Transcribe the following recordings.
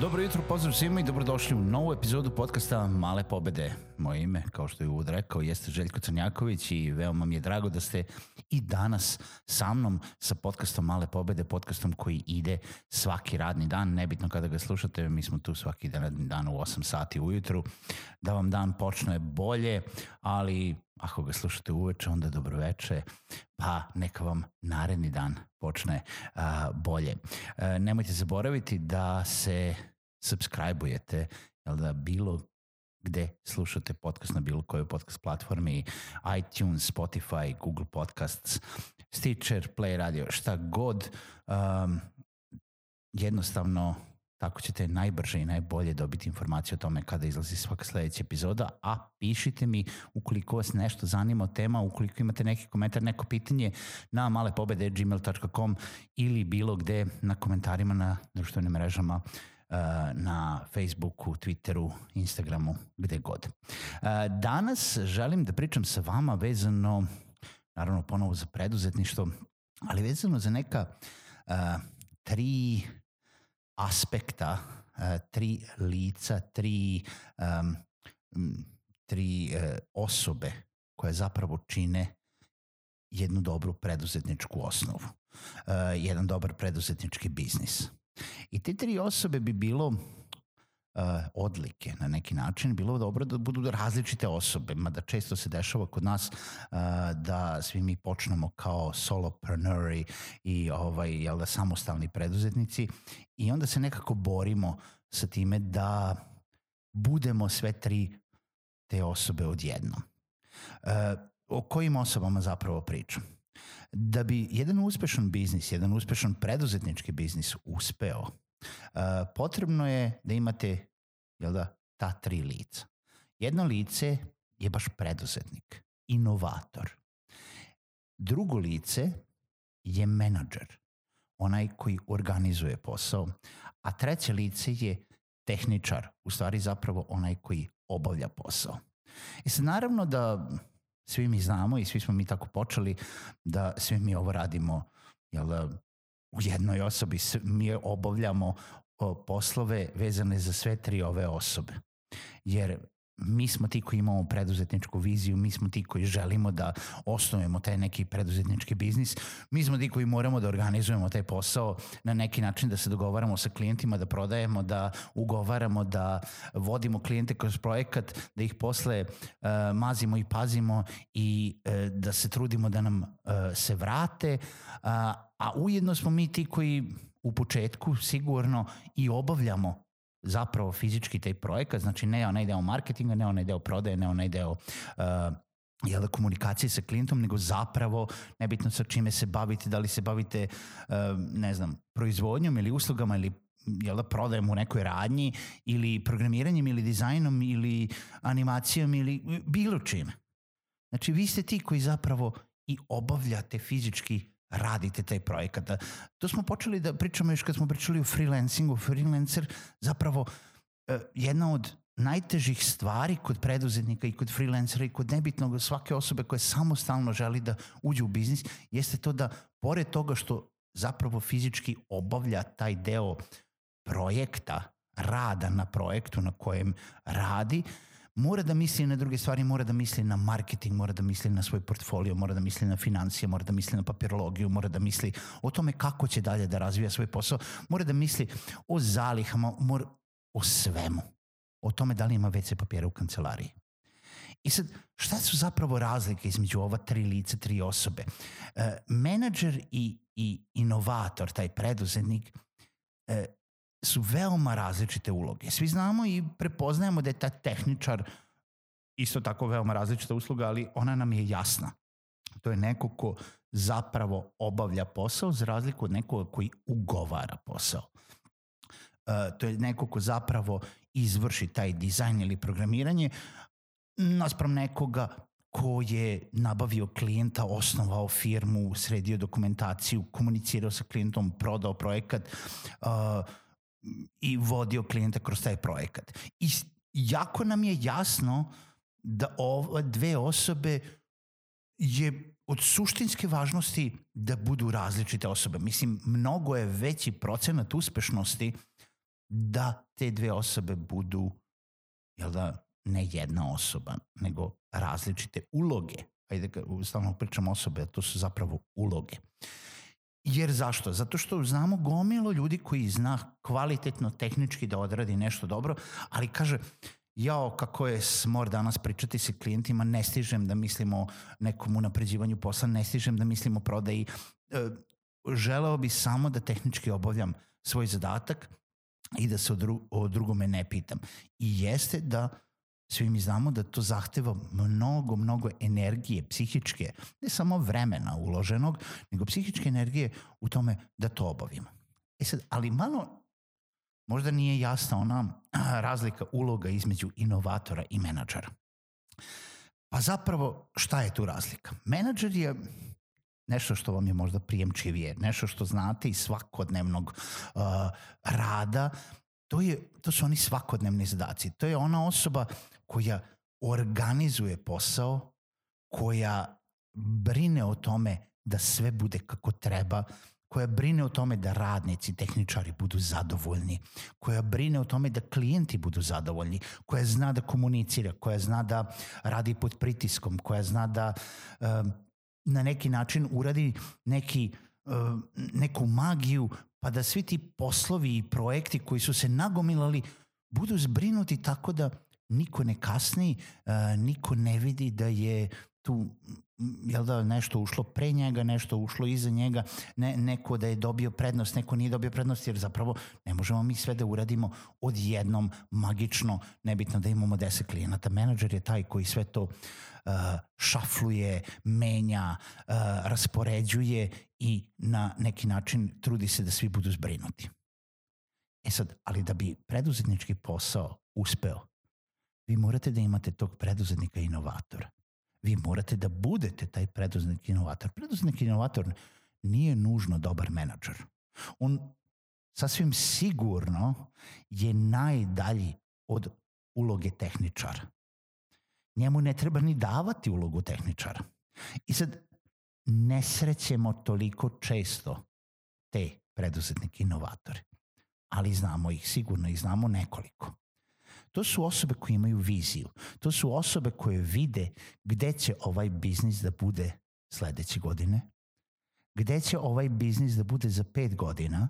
Dobro jutro, pozdrav svima i dobrodošli u novu epizodu podcasta Male pobede. Moje ime, kao što je uvod rekao, jeste Željko Crnjaković i veoma mi je drago da ste i danas sa mnom sa podcastom Male pobede, podcastom koji ide svaki radni dan, nebitno kada ga slušate, mi smo tu svaki radni dan u 8 sati ujutru, da vam dan počne bolje, ali ako ga slušate uveče, onda dobroveče, pa neka vam naredni dan počne uh, bolje. Uh, nemojte zaboraviti da se subscribe-ujete, jel da bilo gde slušate podcast na bilo kojoj podcast platformi, iTunes, Spotify, Google Podcasts, Stitcher, Play Radio, šta god, um, jednostavno tako ćete najbrže i najbolje dobiti informaciju o tome kada izlazi svaka sledeća epizoda, a pišite mi ukoliko vas nešto zanima o tema, ukoliko imate neki komentar, neko pitanje na malepobede.gmail.com ili bilo gde na komentarima na društvenim mrežama uh, na Facebooku, Twitteru, Instagramu, gde god. Uh, danas želim da pričam sa vama vezano, naravno ponovo za preduzetništvo, ali vezano za neka uh, tri aspekta, uh, tri lica, tri, um, tri uh, osobe koje zapravo čine jednu dobru preduzetničku osnovu, uh, jedan dobar preduzetnički biznis. I te tri osobe bi bilo odlike na neki način, bilo dobro da budu različite osobe, mada često se dešava kod nas uh, da svi mi počnemo kao solopreneurs i ovaj, jel da, samostalni preduzetnici i onda se nekako borimo sa time da budemo sve tri te osobe odjednom. Uh, o kojim osobama zapravo pričam? Da bi jedan uspešan biznis, jedan uspešan preduzetnički biznis uspeo, potrebno je da imate jel da, ta tri lica. Jedno lice je baš preduzetnik, inovator. Drugo lice je menadžer, onaj koji organizuje posao, a treće lice je tehničar, u stvari zapravo onaj koji obavlja posao. I sad naravno da svi mi znamo i svi smo mi tako počeli da svi mi ovo radimo jel, da, u jednoj osobi, mi obavljamo poslove vezane za sve tri ove osobe. Jer mi smo ti koji imamo preduzetničku viziju, mi smo ti koji želimo da osnovujemo taj neki preduzetnički biznis, mi smo ti koji moramo da organizujemo taj posao na neki način da se dogovaramo sa klijentima, da prodajemo, da ugovaramo, da vodimo klijente kroz projekat, da ih posle uh, mazimo i pazimo i uh, da se trudimo da nam uh, se vrate, uh, a ujedno smo mi ti koji u početku sigurno i obavljamo zapravo fizički taj projekat, znači ne onaj deo marketinga, ne onaj deo prodaje, ne onaj deo uh, jel komunikacije sa klijentom, nego zapravo nebitno sa čime se bavite, da li se bavite, uh, ne znam, proizvodnjom ili uslugama ili jel da prodajem u nekoj radnji ili programiranjem ili dizajnom ili animacijom ili bilo čime. Znači vi ste ti koji zapravo i obavljate fizički radite taj projekat. To smo počeli da pričamo još kad smo pričali o freelancingu. Freelancer zapravo uh, jedna od najtežih stvari kod preduzetnika i kod freelancera i kod nebitnog svake osobe koja samostalno želi da uđe u biznis jeste to da pored toga što zapravo fizički obavlja taj deo projekta, rada na projektu na kojem radi, uh, mora da misli na druge stvari, mora da misli na marketing, mora da misli na svoj portfolio, mora da misli na financije, mora da misli na papirologiju, mora da misli o tome kako će dalje da razvija svoj posao, mora da misli o zalihama, mora o svemu. O tome da li ima WC papira u kancelariji. I sad, šta su zapravo razlike između ova tri lice, tri osobe? E, menadžer i i inovator, taj preduzetnik, e, su veoma različite uloge. Svi znamo i prepoznajemo da je taj tehničar isto tako veoma različita usluga, ali ona nam je jasna. To je neko ko zapravo obavlja posao za razliku od nekoga koji ugovara posao. Uh, to je neko ko zapravo izvrši taj dizajn ili programiranje naspram nekoga ko je nabavio klijenta, osnovao firmu, sredio dokumentaciju, komunicirao sa klijentom, prodao projekat uh, i vodio klijenta kroz taj projekat. I jako nam je jasno da ove dve osobe je od suštinske važnosti da budu različite osobe. Mislim, mnogo je veći procenat uspešnosti da te dve osobe budu, jel da, ne jedna osoba, nego različite uloge. Ajde, stalno pričamo osobe, to su zapravo uloge. Jer zašto? Zato što znamo gomilo ljudi koji zna kvalitetno tehnički da odradi nešto dobro, ali kaže, jao kako je smor danas pričati sa klijentima, ne stižem da mislim o nekom unapređivanju posla, ne stižem da mislim o prodaji. E, želeo bi samo da tehnički obavljam svoj zadatak i da se o, dru o drugome ne pitam. I jeste da svi mi znamo da to zahteva mnogo, mnogo energije, psihičke, ne samo vremena uloženog, nego psihičke energije u tome da to obavimo. E sad, ali malo možda nije jasna ona razlika uloga između inovatora i menadžera. Pa zapravo šta je tu razlika? Menadžer je nešto što vam je možda prijemčivije, nešto što znate iz svakodnevnog uh, rada, to, je, to su oni svakodnevni zadaci. To je ona osoba koja organizuje posao, koja brine o tome da sve bude kako treba, koja brine o tome da radnici, tehničari budu zadovoljni, koja brine o tome da klijenti budu zadovoljni, koja zna da komunicira, koja zna da radi pod pritiskom, koja zna da um, na neki način uradi neki, um, neku magiju pa da svi ti poslovi i projekti koji su se nagomilali budu zbrinuti tako da niko ne kasni, uh, niko ne vidi da je tu jel da nešto ušlo pre njega, nešto ušlo iza njega, ne, neko da je dobio prednost, neko nije dobio prednost, jer zapravo ne možemo mi sve da uradimo odjednom magično, nebitno da imamo 10 klijenata. Menadžer je taj koji sve to uh, šafluje, menja, uh, raspoređuje i na neki način trudi se da svi budu zbrinuti. E sad, ali da bi preduzetnički posao uspeo, vi morate da imate tog preduzetnika inovatora vi morate da budete taj preduzetnik inovator. Preduzetnik inovator nije nužno dobar menadžer. On sasvim sigurno je najdalji od uloge tehničara. Njemu ne treba ni davati ulogu tehničara. I sad ne srećemo toliko često te preduzetnike inovatore, ali znamo ih, sigurno ih znamo nekoliko. To su osobe koje imaju viziju. To su osobe koje vide gde će ovaj biznis da bude sledeće godine, gde će ovaj biznis da bude za pet godina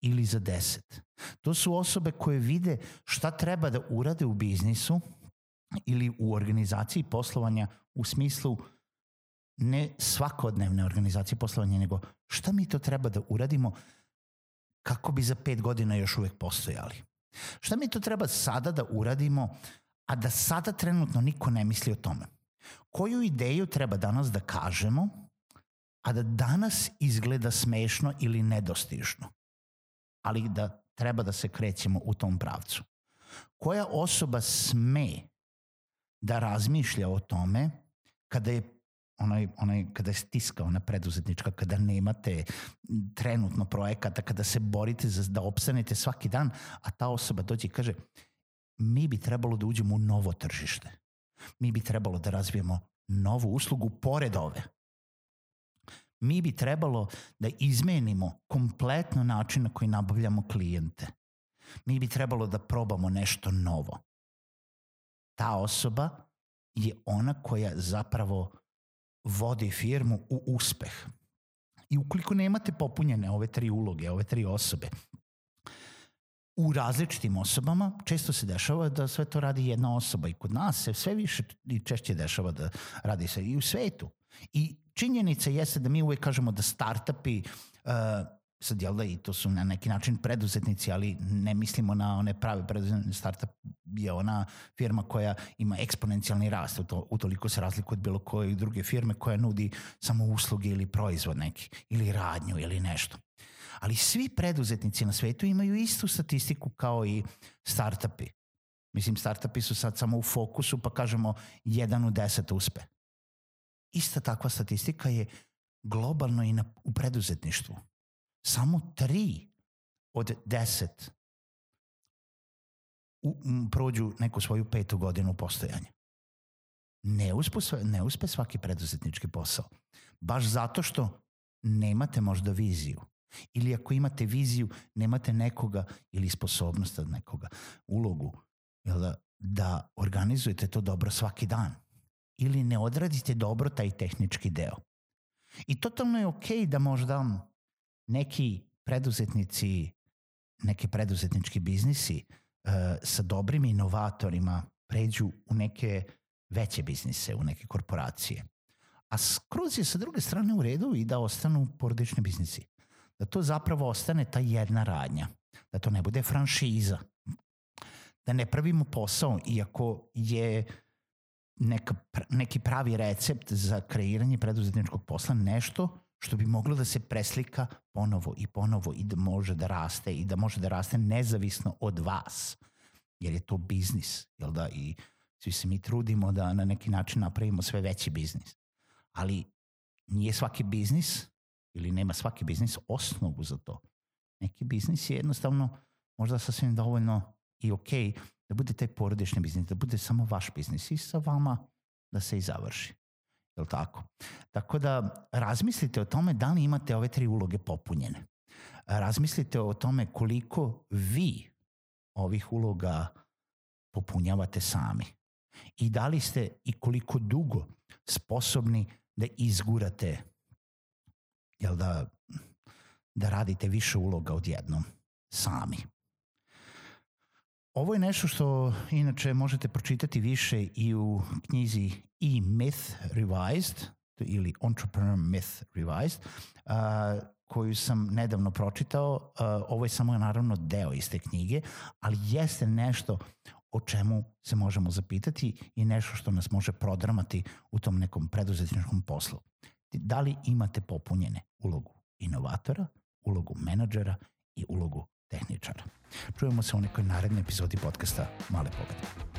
ili za deset. To su osobe koje vide šta treba da urade u biznisu ili u organizaciji poslovanja u smislu ne svakodnevne organizacije poslovanja, nego šta mi to treba da uradimo kako bi za pet godina još uvek postojali. Šta mi to treba sada da uradimo, a da sada trenutno niko ne misli o tome? Koju ideju treba danas da kažemo, a da danas izgleda smešno ili nedostižno, ali da treba da se krećemo u tom pravcu? Koja osoba sme da razmišlja o tome kada je onaj, onaj, kada je stiska ona preduzetnička, kada nemate trenutno projekata, kada se borite za, da opstanete svaki dan, a ta osoba dođe i kaže mi bi trebalo da uđemo u novo tržište. Mi bi trebalo da razvijemo novu uslugu pored ove. Mi bi trebalo da izmenimo kompletno način na koji nabavljamo klijente. Mi bi trebalo da probamo nešto novo. Ta osoba je ona koja zapravo vodi firmu u uspeh. I ukoliko nemate popunjene ove tri uloge, ove tri osobe, u različitim osobama često se dešava da sve to radi jedna osoba i kod nas se sve više i češće dešava da radi se i u svetu. I činjenica jeste da mi uvek kažemo da startupi uh, sad jel da i to su na neki način preduzetnici, ali ne mislimo na one prave preduzetnice. Startup je ona firma koja ima eksponencijalni rast, to, utoliko se razlikuje od bilo koje druge firme koja nudi samo usluge ili proizvod neki, ili radnju ili nešto. Ali svi preduzetnici na svetu imaju istu statistiku kao i startupi. Mislim, startupi su sad samo u fokusu, pa kažemo jedan u deset uspe. Ista takva statistika je globalno i na, u preduzetništvu samo tri od deset u, m, prođu neku svoju petu godinu postojanja. Ne uspe, ne uspe svaki preduzetnički posao. Baš zato što nemate možda viziju. Ili ako imate viziju, nemate nekoga ili sposobnost od nekoga, ulogu, da, da organizujete to dobro svaki dan. Ili ne odradite dobro taj tehnički deo. I totalno je okej okay da možda neki preduzetnici, neki preduzetnički biznisi sa dobrim inovatorima pređu u neke veće biznise, u neke korporacije. A skroz je sa druge strane u redu i da ostanu porodični biznisi. Da to zapravo ostane ta jedna radnja. Da to ne bude franšiza. Da ne pravimo posao, iako je neka, neki pravi recept za kreiranje preduzetničkog posla nešto što bi moglo da se preslika ponovo i ponovo i da može da raste i da može da raste nezavisno od vas. Jer je to biznis, jel da? I svi se mi trudimo da na neki način napravimo sve veći biznis. Ali nije svaki biznis ili nema svaki biznis osnovu za to. Neki biznis je jednostavno možda sasvim dovoljno i okay da bude taj porodični biznis, da bude samo vaš biznis i sa vama da se i završi. Je li tako? Tako da razmislite o tome da li imate ove tri uloge popunjene. Razmislite o tome koliko vi ovih uloga popunjavate sami. I da li ste i koliko dugo sposobni da izgurate jel da, da radite više uloga odjednom sami. Ovo je nešto što inače možete pročitati više i u knjizi E-Myth Revised ili Entrepreneur Myth Revised uh, koju sam nedavno pročitao. Uh, ovo je samo naravno deo iz te knjige, ali jeste nešto o čemu se možemo zapitati i nešto što nas može prodramati u tom nekom preduzetničkom poslu. Da li imate popunjene ulogu inovatora, ulogu menadžera i ulogu tehničara. Čujemo se u nekoj narednoj epizodi podcasta Male pobede.